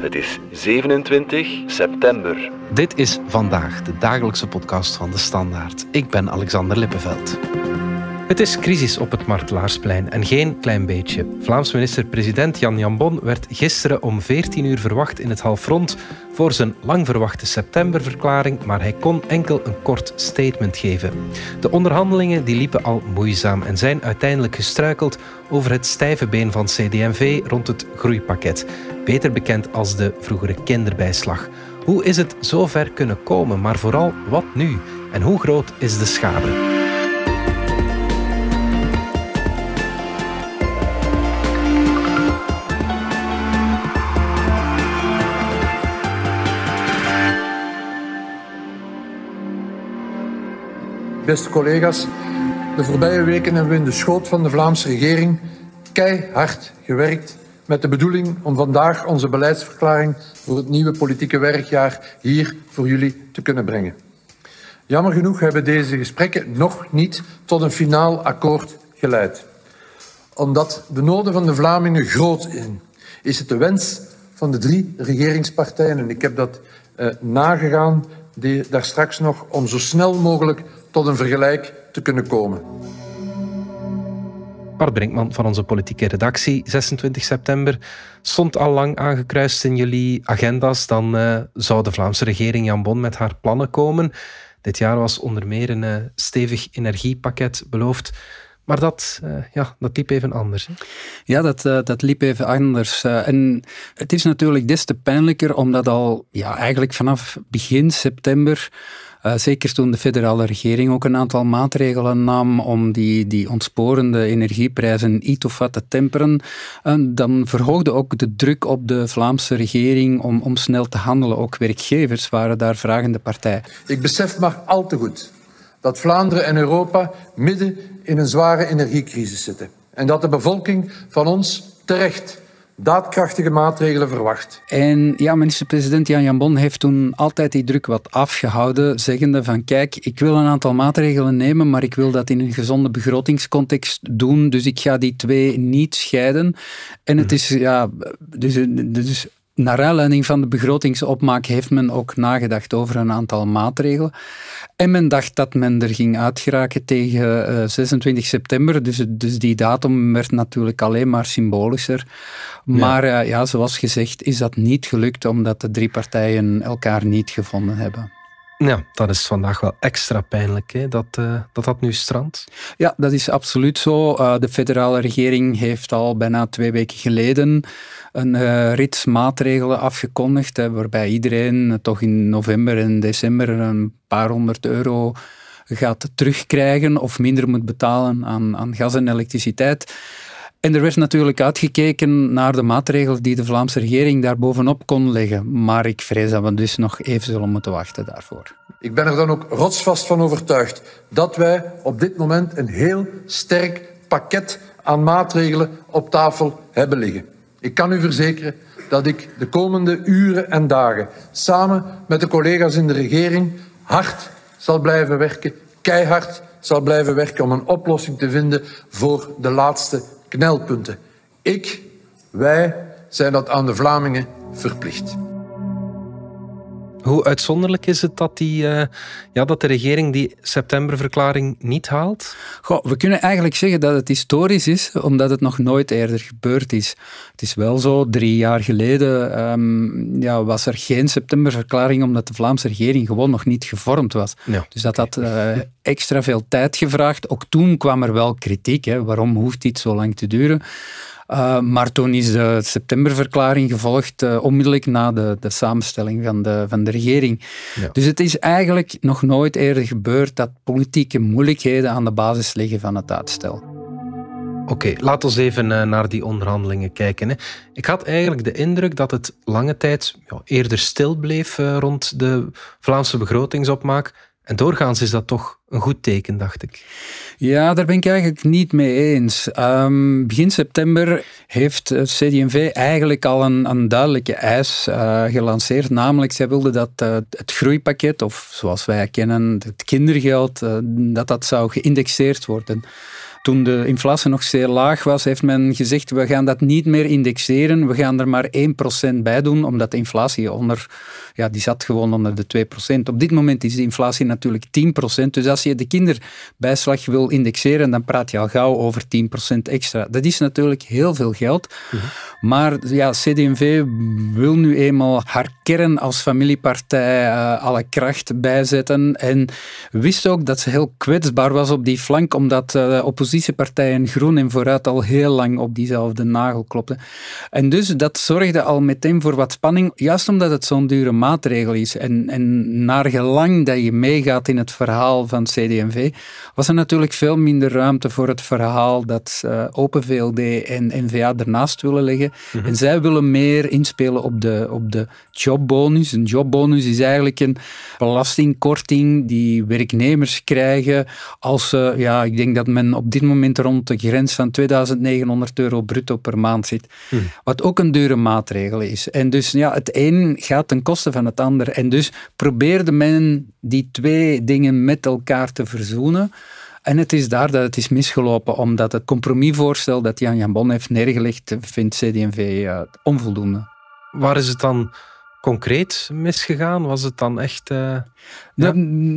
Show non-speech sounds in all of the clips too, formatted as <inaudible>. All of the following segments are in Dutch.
Het is 27 september. Dit is vandaag de dagelijkse podcast van de Standaard. Ik ben Alexander Lippenveld. Het is crisis op het Martelaarsplein en geen klein beetje. Vlaams minister-president Jan Jambon werd gisteren om 14 uur verwacht in het Halfrond voor zijn lang verwachte septemberverklaring, maar hij kon enkel een kort statement geven. De onderhandelingen die liepen al moeizaam en zijn uiteindelijk gestruikeld over het stijve been van CD&V rond het groeipakket, beter bekend als de vroegere kinderbijslag. Hoe is het zo ver kunnen komen, maar vooral wat nu en hoe groot is de schade? Beste collega's, de voorbije weken hebben we in de schoot van de Vlaamse regering keihard gewerkt met de bedoeling om vandaag onze beleidsverklaring voor het nieuwe politieke werkjaar hier voor jullie te kunnen brengen. Jammer genoeg hebben deze gesprekken nog niet tot een finaal akkoord geleid. Omdat de noden van de Vlamingen groot zijn, is het de wens van de drie regeringspartijen, en ik heb dat eh, nagegaan die, daar straks nog, om zo snel mogelijk tot een vergelijk te kunnen komen. Bart Brinkman van onze politieke redactie, 26 september, stond al lang aangekruist in jullie agenda's. Dan uh, zou de Vlaamse regering Jan Bon met haar plannen komen. Dit jaar was onder meer een uh, stevig energiepakket beloofd. Maar dat, uh, ja, dat liep even anders. Ja, dat, dat liep even anders. En het is natuurlijk des te pijnlijker omdat al ja, eigenlijk vanaf begin september uh, zeker toen de federale regering ook een aantal maatregelen nam om die, die ontsporende energieprijzen iets of wat te temperen, uh, dan verhoogde ook de druk op de Vlaamse regering om, om snel te handelen. Ook werkgevers waren daar vragende partij. Ik besef maar al te goed dat Vlaanderen en Europa midden in een zware energiecrisis zitten. En dat de bevolking van ons terecht daadkrachtige maatregelen verwacht. En ja, minister-president Jan Jambon heeft toen altijd die druk wat afgehouden, zeggende van kijk, ik wil een aantal maatregelen nemen, maar ik wil dat in een gezonde begrotingscontext doen, dus ik ga die twee niet scheiden. En het mhm. is, ja, dus, dus naar aanleiding van de begrotingsopmaak heeft men ook nagedacht over een aantal maatregelen. En men dacht dat men er ging uitgeraken tegen uh, eh, 26 september. Dus, dus die datum werd natuurlijk alleen maar symbolischer. Maar ja. Uh, ja, zoals gezegd is dat niet gelukt omdat de drie partijen elkaar niet gevonden hebben. Ja, dat is vandaag wel extra pijnlijk, hè? Dat, uh, dat dat nu strandt. Ja, dat is absoluut zo. Uh, de federale regering heeft al bijna twee weken geleden een uh, maatregelen afgekondigd, hè, waarbij iedereen toch in november en december een paar honderd euro gaat terugkrijgen of minder moet betalen aan, aan gas en elektriciteit. En er werd natuurlijk uitgekeken naar de maatregelen die de Vlaamse regering daar bovenop kon leggen. Maar ik vrees dat we dus nog even zullen moeten wachten daarvoor. Ik ben er dan ook rotsvast van overtuigd dat wij op dit moment een heel sterk pakket aan maatregelen op tafel hebben liggen. Ik kan u verzekeren dat ik de komende uren en dagen samen met de collega's in de regering hard zal blijven werken, keihard zal blijven werken om een oplossing te vinden voor de laatste knelpunten. Ik, wij zijn dat aan de Vlamingen verplicht. Hoe uitzonderlijk is het dat, die, uh, ja, dat de regering die septemberverklaring niet haalt? Goh, we kunnen eigenlijk zeggen dat het historisch is, omdat het nog nooit eerder gebeurd is. Het is wel zo, drie jaar geleden um, ja, was er geen septemberverklaring, omdat de Vlaamse regering gewoon nog niet gevormd was. Ja. Dus dat had uh, extra veel tijd gevraagd. Ook toen kwam er wel kritiek. Hè. Waarom hoeft dit zo lang te duren? Uh, maar toen is de septemberverklaring gevolgd uh, onmiddellijk na de, de samenstelling van de, van de regering. Ja. Dus het is eigenlijk nog nooit eerder gebeurd dat politieke moeilijkheden aan de basis liggen van het uitstel. Oké, okay, laten we even uh, naar die onderhandelingen kijken. Hè. Ik had eigenlijk de indruk dat het lange tijd ja, eerder stil bleef rond de Vlaamse begrotingsopmaak. En doorgaans is dat toch een goed teken, dacht ik. Ja, daar ben ik eigenlijk niet mee eens. Um, begin september heeft CD&V eigenlijk al een, een duidelijke eis uh, gelanceerd. Namelijk, zij wilden dat uh, het groeipakket, of zoals wij kennen, het kindergeld, uh, dat dat zou geïndexeerd worden. Toen de inflatie nog zeer laag was, heeft men gezegd we gaan dat niet meer indexeren, we gaan er maar 1% bij doen, omdat de inflatie onder, ja, die zat gewoon onder de 2%. Op dit moment is de inflatie natuurlijk 10%, dus als je de kinderbijslag wil indexeren, dan praat je al gauw over 10% extra. Dat is natuurlijk heel veel geld, mhm. maar ja, CD&V wil nu eenmaal haar kern als familiepartij uh, alle kracht bijzetten en wist ook dat ze heel kwetsbaar was op die flank, omdat uh, oppositiepartijen Groen en Vooruit al heel lang op diezelfde nagel klopten. En dus dat zorgde al meteen voor wat spanning, juist omdat het zo'n dure maatregel is. En, en naar gelang dat je meegaat in het verhaal van CD&V, was er natuurlijk veel minder ruimte voor het verhaal dat uh, Open VLD en N-VA ernaast willen leggen. Mhm. En zij willen meer inspelen op de, op de jobbonus. Een jobbonus is eigenlijk een belastingkorting die werknemers krijgen als ze, ja, ik denk dat men op dit moment rond de grens van 2900 euro bruto per maand zit. Hmm. Wat ook een dure maatregel is. En dus ja, het een gaat ten koste van het ander. En dus probeerde men die twee dingen met elkaar te verzoenen. En het is daar dat het is misgelopen, omdat het compromisvoorstel dat Jan Jan Bon heeft neergelegd, vindt CD&V uh, onvoldoende. Waar is het dan concreet misgegaan? Was het dan echt... Uh...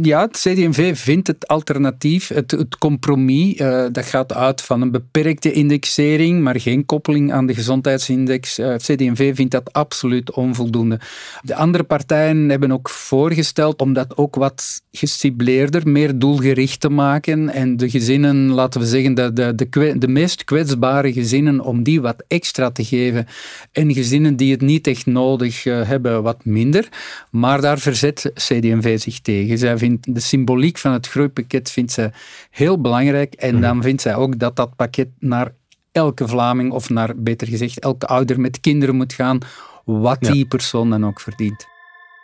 Ja. het CD&V vindt het alternatief, het, compromis, uh, dat gaat uit van een beperkte indexering, maar geen koppeling aan de gezondheidsindex. Uh, het CD&V vindt dat absoluut onvoldoende. De andere partijen hebben ook voorgesteld om dat ook wat gecibleerder, meer doelgericht te maken en de gezinnen, laten we zeggen, de, de, de, de meest kwetsbare gezinnen, om die wat extra te geven en gezinnen die het niet echt nodig hebben, wat minder. Maar daar verzet CD&V zich tegen. Zij vindt de symboliek van het groeipakket vindt zij heel belangrijk. En dan mhm. vindt zij ook dat dat pakket naar elke Vlaming, of naar beter gezegd, elke ouder met kinderen moet gaan, wat die persoon dan ook verdient.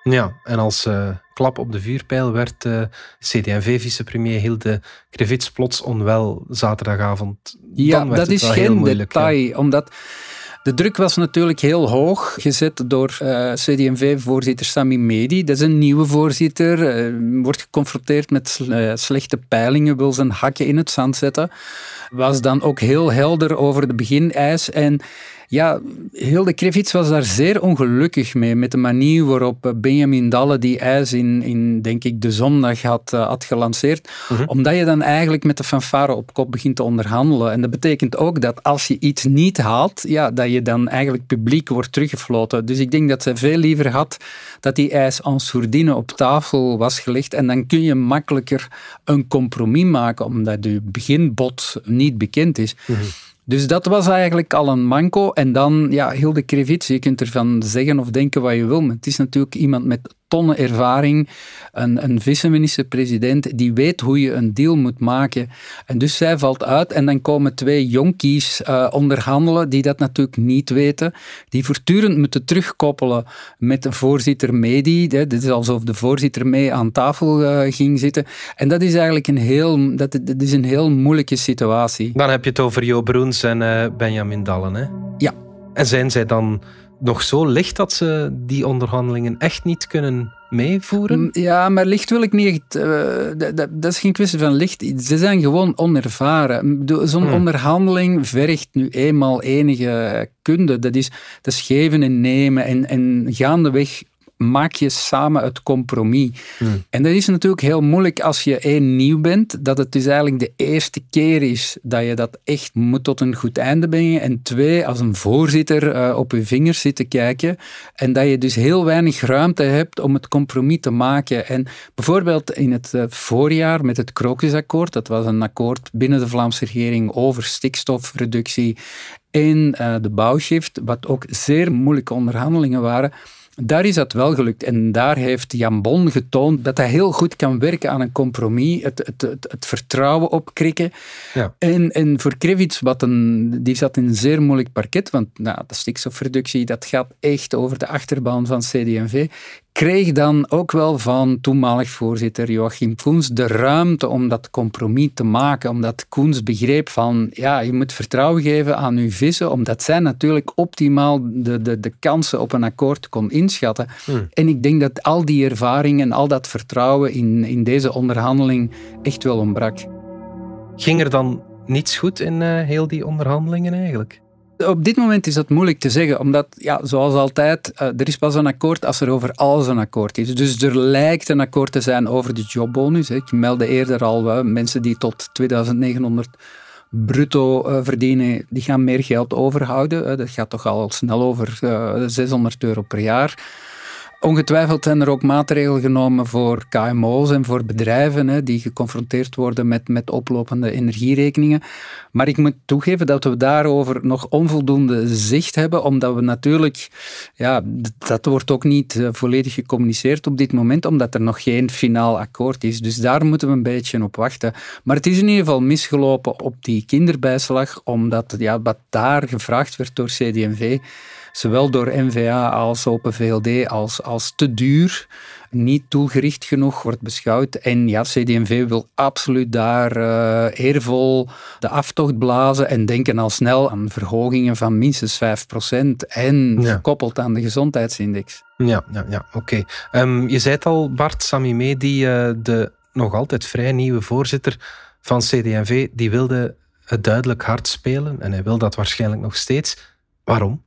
Ja, en als uh, klap op de vuurpijl werd uh, CD&V-vicepremier Hilde Krevits plots onwel zaterdagavond. Ja, dat is geen detail, omdat de druk was natuurlijk heel hoog gezet door uh, eh, CD&V-voorzitter Sami Medi. Dat is een nieuwe voorzitter, uh, wordt geconfronteerd met uh, slechte peilingen, wil zijn hakken in het zand zetten. Was dan ook heel helder over de begineis en ja, Hilde Krevits was daar zeer ongelukkig mee, met de manier waarop eh, Benjamin Dalle die ijs in, in denk ik, de zondag had, uh, had gelanceerd. Mhm. Omdat je dan eigenlijk met de fanfare op kop begint te onderhandelen. En dat betekent ook dat als je iets niet haalt, ja, dat je dan eigenlijk publiek wordt teruggefloten. Dus ik denk dat ze veel liever had dat die ijs en sourdine op tafel was gelegd. En dan kun je makkelijker een compromis maken, omdat je beginbod niet bekend is. Mhm. Dus dat was eigenlijk al een manco. En dan, ja, Hilde Krevits, je kunt ervan zeggen of denken wat je wil, maar het is natuurlijk iemand met tonnen ervaring, een, een vice-minister-president die weet hoe je een deal moet maken. En dus zij valt uit en dan komen twee jonkies uh, onderhandelen die dat natuurlijk niet weten, die voortdurend moeten terugkoppelen met de voorzitter Medi. Dit is alsof de voorzitter mee aan tafel uh, ging zitten. En dat is eigenlijk een heel, dat, dat, is een heel moeilijke situatie. Dan heb je het over Jo Broens en uh, Benjamin Dallen, hè? Ja. En zijn zij dan nog zo licht dat ze die onderhandelingen echt niet kunnen meevoeren? Mm, ja, maar licht wil ik niet echt. Uh, dat, dat, is geen kwestie van licht. Ze zijn gewoon onervaren. Zo'n hmm. onderhandeling vergt nu eenmaal enige kunde. Dat is, dat is geven en nemen. En, en gaandeweg maak je samen het compromis. Hmm. En dat is natuurlijk heel moeilijk als je één nieuw bent, dat het dus eigenlijk de eerste keer is dat je dat echt moet tot een goed einde brengen. En twee, als een voorzitter uh, op je vingers zit te kijken en dat je dus heel weinig ruimte hebt om het compromis te maken. En bijvoorbeeld in het uh, voorjaar met het Krokusakkoord, dat was een akkoord binnen de Vlaamse regering over stikstofreductie en uh, de bouwshift, wat ook zeer moeilijke onderhandelingen waren daar is dat wel gelukt. En daar heeft Jan Bon getoond dat hij heel goed kan werken aan een compromis, het, het, het, het vertrouwen opkrikken. Ja. En, en voor Krevits, wat een, die zat in een zeer moeilijk parket, want nou, de stikstofreductie dat gaat echt over de achterbaan van CD&V kreeg dan ook wel van toenmalig voorzitter Joachim Koens de ruimte om dat compromis te maken, omdat Koens begreep van, ja, je moet vertrouwen geven aan uw vissen, omdat zij natuurlijk optimaal de, de, de kansen op een akkoord kon inschatten. Hmm. En ik denk dat al die ervaring en al dat vertrouwen in, in deze onderhandeling echt wel ontbrak. Ging er dan niets goed in uh, heel die onderhandelingen eigenlijk? Op dit moment is dat moeilijk te zeggen, omdat, ja, zoals altijd, uh, er is pas een akkoord als er over alles een akkoord is. Dus er lijkt een akkoord te zijn over de jobbonus. Ik meldde eerder al, mensen die tot 2900 bruto uh, verdienen, die gaan meer geld overhouden. dat gaat toch al snel over 600 euro per jaar. Ongetwijfeld zijn er ook maatregelen genomen voor KMO's en voor bedrijven hè, die geconfronteerd worden met, met oplopende energierekeningen. Maar ik moet toegeven dat we daarover nog onvoldoende zicht hebben, omdat we natuurlijk, ja, dat wordt ook niet eh, volledig gecommuniceerd op dit moment, omdat er nog geen finaal akkoord is. Dus daar moeten we een beetje op wachten. Maar het is in ieder geval misgelopen op die kinderbijslag, omdat ja, wat daar gevraagd werd door CD&V zowel door NVA als Open VLD als, als te duur, niet toegericht genoeg wordt beschouwd. En ja, CD&V wil absoluut daar uh, eervol de aftocht blazen en denken al snel aan verhogingen van minstens 5% en gekoppeld aan de gezondheidsindex. Ja, ja, ja oké. Ehm, je zei het al, Bart Samime, die uh, de nog altijd vrij nieuwe voorzitter van CD&V, die wilde het duidelijk hard spelen en hij wil dat waarschijnlijk nog steeds. Waarom?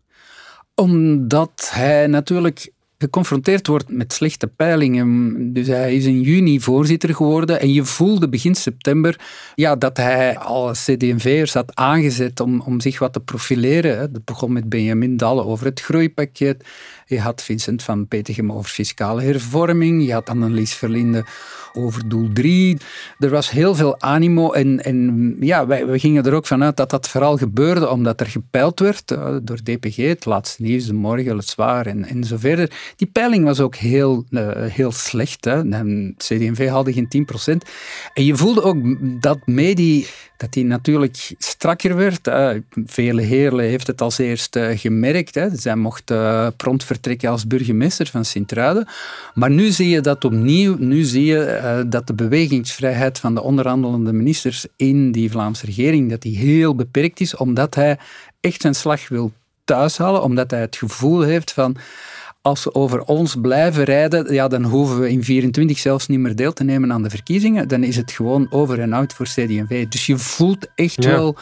Omdat hij natuurlijk geconfronteerd wordt met slechte peilingen. Dus hij is in juni voorzitter geworden en je voelde begin september ja, dat hij al CD&V'ers had aangezet om, om zich wat te profileren. Dat begon met Benjamin Dalle over het groeipakket. Je had Vincent van Petegem over fiscale hervorming. Je had Annelies Verlinde over doel 3. Er was heel veel animo en, en ja, wij, gingen er ook vanuit dat dat vooral gebeurde omdat er gepeild werd uh, door DPG, het laatste nieuws, de morgen, het zwaar en, en zo verder. Die peiling was ook heel, uh, heel slecht. Hè. CD&V haalde geen 10%. En je voelde ook dat medie dat hij natuurlijk strakker werd. Vele heerlen heeft het als eerste gemerkt. Hè. Zij mocht uh, prompt vertrekken als burgemeester van Sint-Truiden. Maar nu zie je dat opnieuw. Nu zie je uh, dat de bewegingsvrijheid van de onderhandelende ministers in die Vlaamse regering dat die heel beperkt is, omdat hij echt zijn slag wil thuishalen, omdat hij het gevoel heeft van als ze over ons blijven rijden, ja, dan hoeven we in 24 zelfs niet meer deel te nemen aan de verkiezingen. Dan is het gewoon over en out voor CD&V. Dus je voelt echt wel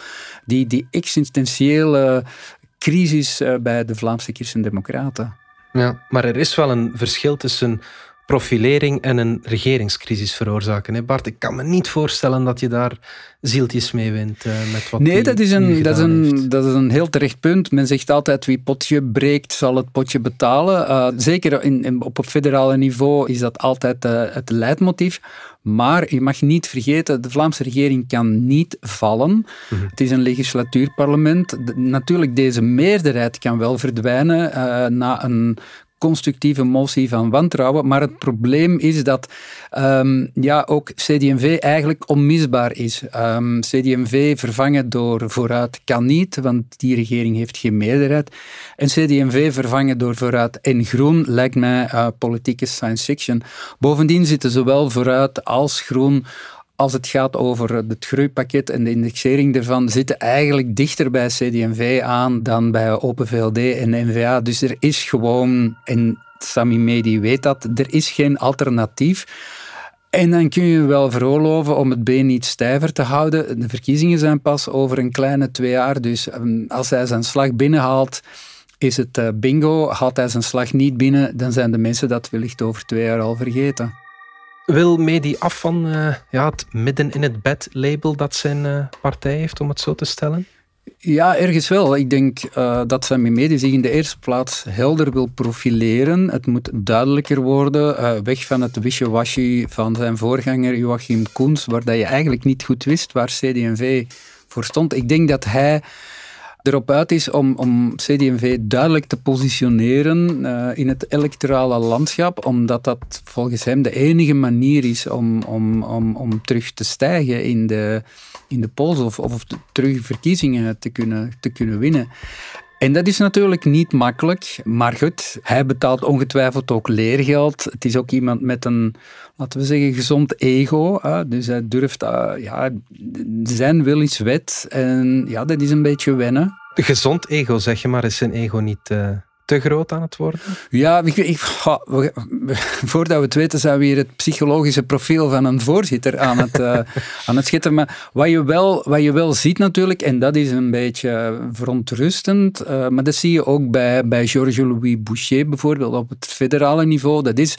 die, die existentiële crisis eh, bij de Vlaamse Christen-Democraten. Ja, maar er is wel een verschil tussen profilering en een regeringscrisis veroorzaken. Hè Bart, ik kan me niet voorstellen dat je daar zieltjes mee wint uh, met wat Nee, dat is, een, dat, is een, dat is een heel terecht punt. Men zegt altijd wie potje breekt, zal het potje betalen. Uh, zeker in, in, op federale niveau is dat altijd uh, het leidmotief. Maar je mag niet vergeten, de Vlaamse regering kan niet vallen. Mhm. Het is een legislatuurparlement. natuurlijk, deze meerderheid kan wel verdwijnen na een constructieve motie van wantrouwen. Maar het probleem is dat um, ja, ook CD&V eigenlijk onmisbaar is. Um, ehm, CD&V vervangen door Vooruit kan niet, want die regering heeft geen meerderheid. En CD&V vervangen door Vooruit en Groen lijkt mij uh, politieke science fiction. Bovendien zitten zowel Vooruit als Groen als het gaat over het groeipakket en de indexering ervan, zitten eigenlijk dichter bij CD&V aan dan bij Open VLD en NVA. Dus er is gewoon, en Sami Medi weet dat, er is geen alternatief. En dan kun je wel veroorloven om het been niet stijver te houden. De verkiezingen zijn pas over een kleine twee jaar, dus ehm, als hij zijn slag binnenhaalt, is het eh, bingo. Haalt hij zijn slag niet binnen, dan zijn de mensen dat wellicht over twee jaar al vergeten. Wil Medi af van uh, ja, het midden in het bed label dat zijn uh, partij heeft, om het zo te stellen? Ja, ergens wel. Ik denk uh, dat Sami Medi zich in de eerste plaats helder wil profileren. Het moet duidelijker worden. weg van het wishy-washy van zijn voorganger Joachim Koens, waar dat je eigenlijk niet goed wist waar CD&V voor stond. Ik denk dat hij erop uit is om, om CD&V duidelijk te positioneren uh, in het electorale landschap, omdat dat volgens hem de enige manier is om, om, om, om terug te stijgen in de, in de polls of, of terug verkiezingen te kunnen, te kunnen winnen. En dat is natuurlijk niet makkelijk, maar goed, hij betaalt ongetwijfeld ook leergeld. Het is ook iemand met een, laten we zeggen, gezond ego. Dus hij durft, uh, ja, zijn wil is wet. En ja, dat is een beetje wennen. Gezond ego, zeg je maar, is zijn ego niet uh, te groot aan het worden? Ja, ik, ik, <laughs> voordat we het weten zijn we hier het psychologische profiel van een voorzitter aan het, uh, <laughs> aan het schitteren. Maar wat je, wel, wat je wel ziet natuurlijk, en dat is een beetje verontrustend, uh, maar dat zie je ook bij, bij Georges-Louis Boucher bijvoorbeeld op het federale niveau. Dat is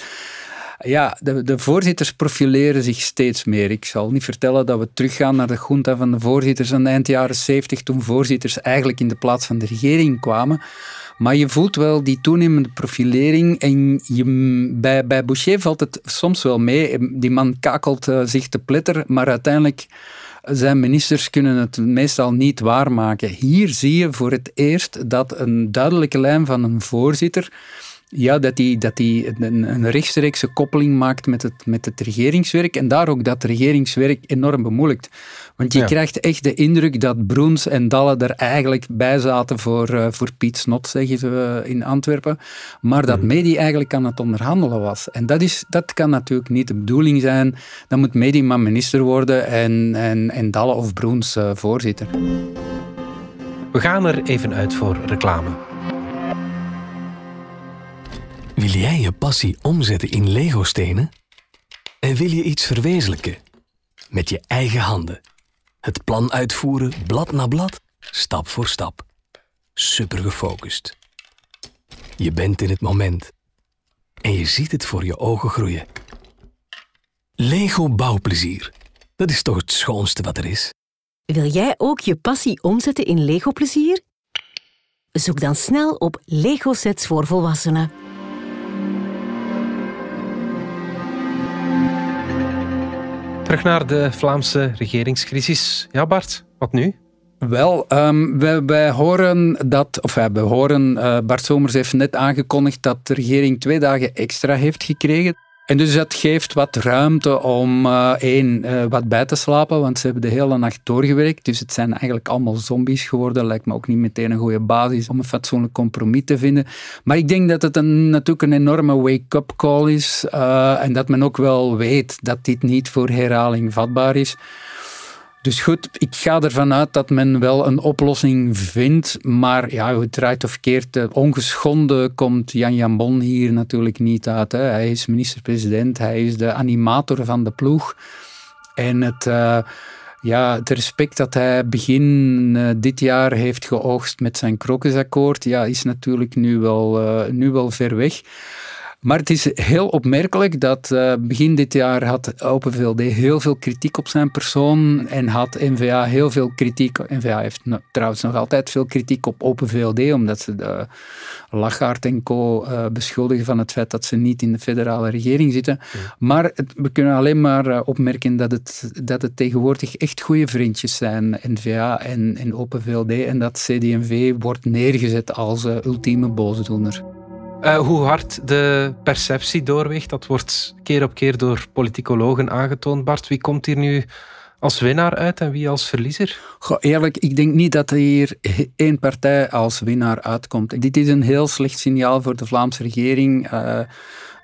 ja, de, de, voorzitters profileren zich steeds meer. Ik zal niet vertellen dat we teruggaan naar de junta van de voorzitters aan eind jaren 70, toen voorzitters eigenlijk in de plaats van de regering kwamen. Maar je voelt wel die toenemende profilering. En je, bij, bij Boucher valt het soms wel mee. Die man kakelt uh, zich te pletter, maar uiteindelijk zijn ministers kunnen het meestal niet waarmaken. Hier zie je voor het eerst dat een duidelijke lijn van een voorzitter ja, dat hij dat die een, een rechtstreekse koppeling maakt met het, met het regeringswerk en daar ook dat regeringswerk enorm bemoeilijkt. Want je krijgt echt de indruk dat Broens en Dalle er eigenlijk bij zaten voor, uh, voor Piet Snot, zeggen ze in Antwerpen, maar dat mm. Medi eigenlijk aan het onderhandelen was. En dat, is, dat kan natuurlijk niet de bedoeling zijn. Dan moet Medi maar minister worden en, en, en Dalle of Broens uh, voorzitter. We gaan er even uit voor reclame. Wil jij je passie omzetten in Lego-stenen? En wil je iets verwezenlijken? Met je eigen handen. Het plan uitvoeren, blad na blad, stap voor stap. Super gefocust. Je bent in het moment. En je ziet het voor je ogen groeien. Lego bouwplezier. Dat is toch het schoonste wat er is? Wil jij ook je passie omzetten in Lego-plezier? Zoek dan snel op Lego Sets voor volwassenen. Terug naar de Vlaamse regeringscrisis. Ja, Bart, wat nu? Wel, um, wij, horen dat, of wij horen, uh, Bart Somers heeft net aangekondigd dat de regering twee dagen extra heeft gekregen. En dus dat geeft wat ruimte om uh, één, uh, wat bij te slapen, want ze hebben de hele nacht doorgewerkt. Dus het zijn eigenlijk allemaal zombies geworden. Lijkt me ook niet meteen een goede basis om een fatsoenlijk compromis te vinden. Maar ik denk dat het een, natuurlijk een enorme wake-up call is. Uh, en dat men ook wel weet dat dit niet voor herhaling vatbaar is. Dus goed, ik ga ervan uit dat men wel een oplossing vindt. Maar ja, hoe het draait of keert, eh, ongeschonden komt Jan Jambon hier natuurlijk niet uit. Hè. Hij is minister-president, hij is de animator van de ploeg. En het, uh, ja, het respect dat hij begin uh, dit jaar heeft geoogst met zijn krokusakkoord, ja, is natuurlijk nu wel, nu wel ver weg. Maar het is heel opmerkelijk dat uh, begin dit jaar had Open VLD heel veel kritiek op zijn persoon en had NVA heel veel kritiek. NVA heeft trouwens nog altijd veel kritiek op Open VLD, omdat ze de Lachaert en co. Uh, beschuldigen van het feit dat ze niet in de federale regering zitten. Maar we kunnen alleen maar uh, opmerken dat het, dat het tegenwoordig echt goede vriendjes zijn, NVA en, en Open VLD, en dat CD&V wordt neergezet als ultieme boosdoener. Uh, hoe hard de perceptie doorweegt, dat wordt keer op keer door politicologen aangetoond. Bart, wie komt hier nu als winnaar uit en wie als verliezer? Goh, eerlijk, ik denk niet dat er hier één partij als winnaar uitkomt. Dit is een heel slecht signaal voor de Vlaamse regering. Uh,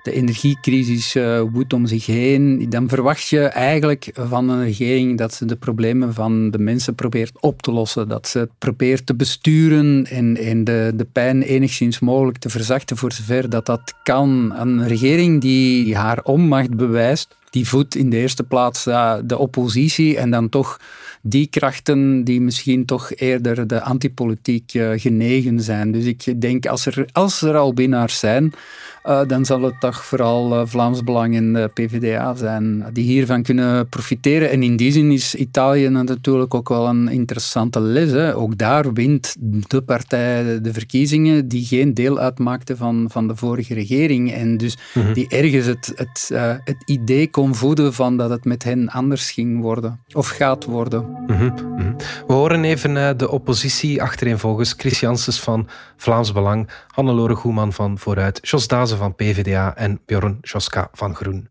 de energiecrisis uh, woedt om zich heen, dan verwacht je eigenlijk van een regering dat ze de problemen van de mensen probeert op te lossen. Dat ze probeert te besturen en, de, de pijn enigszins mogelijk te verzachten voor zover dat dat kan. Een regering die haar onmacht bewijst, die voedt in de eerste plaats uh, de oppositie en dan toch die krachten die misschien toch eerder de antipolitiek uh, genegen zijn. Dus ik denk, als er, als er al winnaars zijn, uh, dan zal het toch vooral uh, Vlaams Belang en de PvdA zijn die hiervan kunnen profiteren. En in die zin is Italië natuurlijk ook wel een interessante les. Hè. Ook daar wint de partij de verkiezingen die geen deel uitmaakte van, van de vorige regering. En dus mm-hmm. die ergens het, het, uh, het idee kon voeden van dat het met hen anders ging worden. Of gaat worden. Mm-hmm. Mm-hmm. We horen even de oppositie achtereenvolgens. Chris Janssens van Vlaams Belang, Hannelore Goeman van Vooruit, Jos Dazen van PvdA en Bjorn Joska van Groen.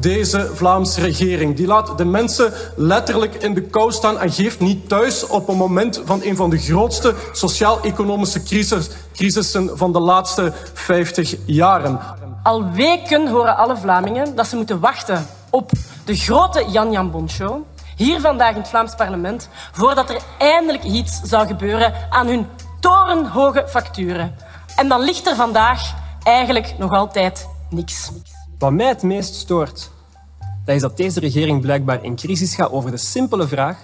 Deze Vlaamse regering die laat de mensen letterlijk in de kou staan en geeft niet thuis op een moment van een van de grootste sociaal-economische crisis, crisissen van de laatste 50 jaren. Al weken horen alle Vlamingen dat ze moeten wachten op de grote Jan Jan Bon Show. Hier vandaag in het Vlaams parlement, voordat er eindelijk iets zou gebeuren aan hun torenhoge facturen. En dan ligt er vandaag eigenlijk nog altijd niks. Wat mij het meest stoort, dat is dat deze regering blijkbaar in crisis gaat over de simpele vraag: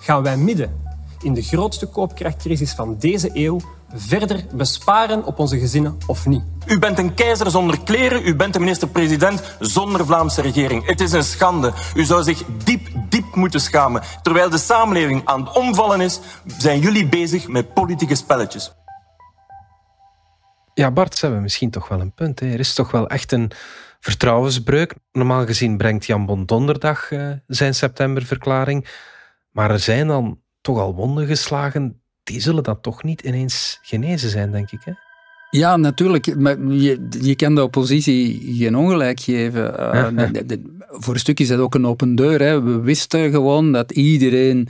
gaan wij midden in de grootste koopkrachtcrisis van deze eeuw verder besparen op onze gezinnen of niet? U bent een keizer zonder kleren, u bent een minister-president zonder Vlaamse regering. Het is een schande. U zou zich diep, diep moeten schamen. Terwijl de samenleving aan het omvallen is, zijn jullie bezig met politieke spelletjes. Ja, Bart, ze hebben misschien toch wel een punt. Hè. Er is toch wel echt een vertrouwensbreuk. Normaal gezien brengt Jan Bon donderdag uh, zijn septemberverklaring. Maar er zijn dan toch al wonden geslagen. Die zullen dan toch niet ineens genezen zijn, denk ik. Hè? Ja, natuurlijk. Maar je, je kan de oppositie geen ongelijk geven. Uh, voor een stuk is dat ook een open deur. Hè. We wisten gewoon dat iedereen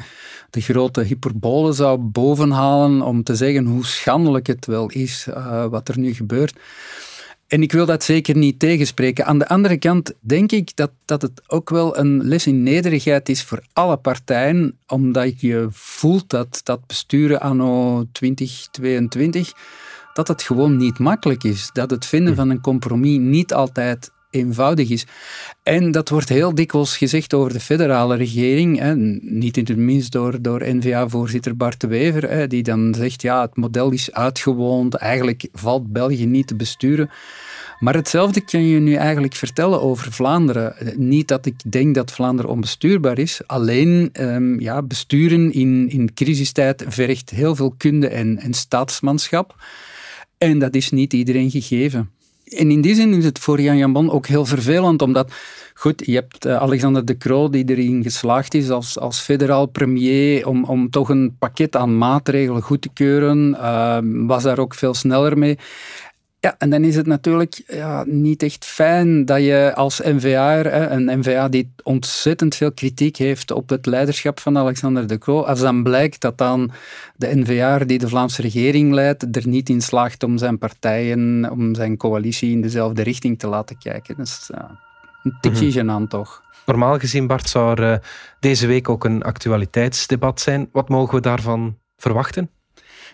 de grote hyperbole zou bovenhalen om te zeggen hoe schandelijk het wel is uh, wat er nu gebeurt. En ik wil dat zeker niet tegenspreken. Aan de andere kant denk ik dat, dat het ook wel een les in nederigheid is voor alle partijen, omdat je voelt dat dat besturen anno 2022 dat het gewoon niet makkelijk is. Dat het vinden hm. van een compromis niet altijd eenvoudig is. En dat wordt heel dikwijls gezegd over de federale regering, hè, niet in het minst door, door N-VA-voorzitter Bart de Wever, hè, die dan zegt, ja, het model is uitgewoond, eigenlijk valt België niet te besturen. Maar hetzelfde kan je nu eigenlijk vertellen over Vlaanderen. Niet dat ik denk dat Vlaanderen onbestuurbaar is, alleen um, ja, besturen in, in crisistijd vergt heel veel kunde en, en staatsmanschap. En dat is niet iedereen gegeven. En in die zin is het voor Jan Jambon ook heel vervelend, omdat, goed, je hebt eh, Alexander de Croo die erin geslaagd is als, als federaal premier om, om toch een pakket aan maatregelen goed te keuren, uh, was daar ook veel sneller mee. Ja, en dan is het natuurlijk ja, niet echt fijn dat je als NVA, een NVA die ontzettend veel kritiek heeft op het leiderschap van Alexander de Croo, als dan blijkt dat dan de NVA die de Vlaamse regering leidt, er niet in slaagt om zijn partijen, om zijn coalitie in dezelfde richting te laten kijken. Dat is ja, een tikje mm toch. Normaal gezien, Bart, zou er uh, deze week ook een actualiteitsdebat zijn. Wat mogen we daarvan verwachten?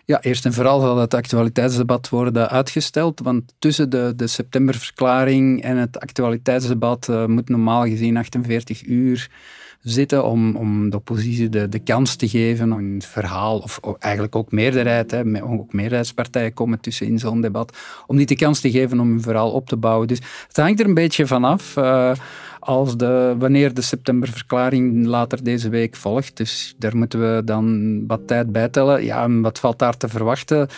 Ja, eerst en vooral zal het actualiteitsdebat worden uitgesteld, want tussen de, de septemberverklaring en het actualiteitsdebat uh, moet normaal gezien 48 uur zitten om, om de oppositie de, de kans te geven om een verhaal, of eigenlijk ook meerderheid, hè, ook meerderheidspartijen komen tussen in zo'n debat, om die de kans te geven om een verhaal op te bouwen. Dus het hangt er een beetje vanaf. Uh, als de, wanneer de septemberverklaring later deze week volgt. Dus daar moeten we dan wat tijd bij tellen. Ja, wat valt daar te verwachten?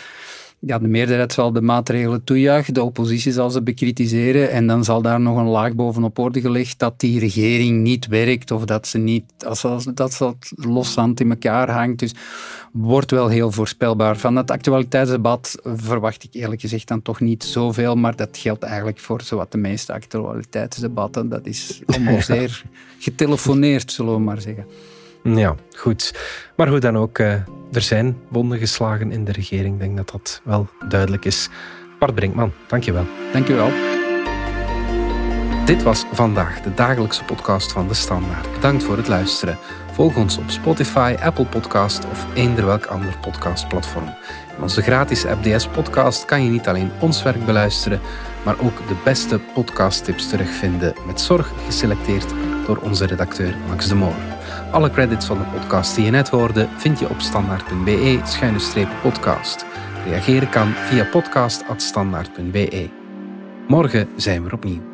Ja, de meerderheid zal de maatregelen toejuichen, de oppositie zal ze bekritiseren en dan zal daar nog een laag bovenop worden gelegd dat die regering niet werkt of dat ze niet, als, als, dat ze loszand in elkaar hangt. Dus wordt wel heel voorspelbaar. Van het actualiteitsdebat verwacht ik eerlijk gezegd dan toch niet zoveel, maar dat geldt eigenlijk voor zowat de meeste actualiteitsdebatten. Dat is allemaal <laughs> zeer getelefoneerd, zullen we maar zeggen. Ja, goed. Maar hoe dan ook, uh, er zijn wonden geslagen in de regering. Ik denk dat dat wel duidelijk is. Bart Brinkman, dankjewel. Dankjewel. Dit was vandaag de dagelijkse podcast van De Standaard. Bedankt voor het luisteren. Volg ons op Spotify, Apple Podcast of eender welk ander podcastplatform. In onze gratis FDS podcast kan je niet alleen ons werk beluisteren, maar ook de beste podcasttips terugvinden met zorg geselecteerd door onze redacteur Max de Moor. Alle credits van de podcast die je net hoorde vind je op standaard.be-podcast. Reageren kan via podcast.standaard.be. Morgen zijn we opnieuw.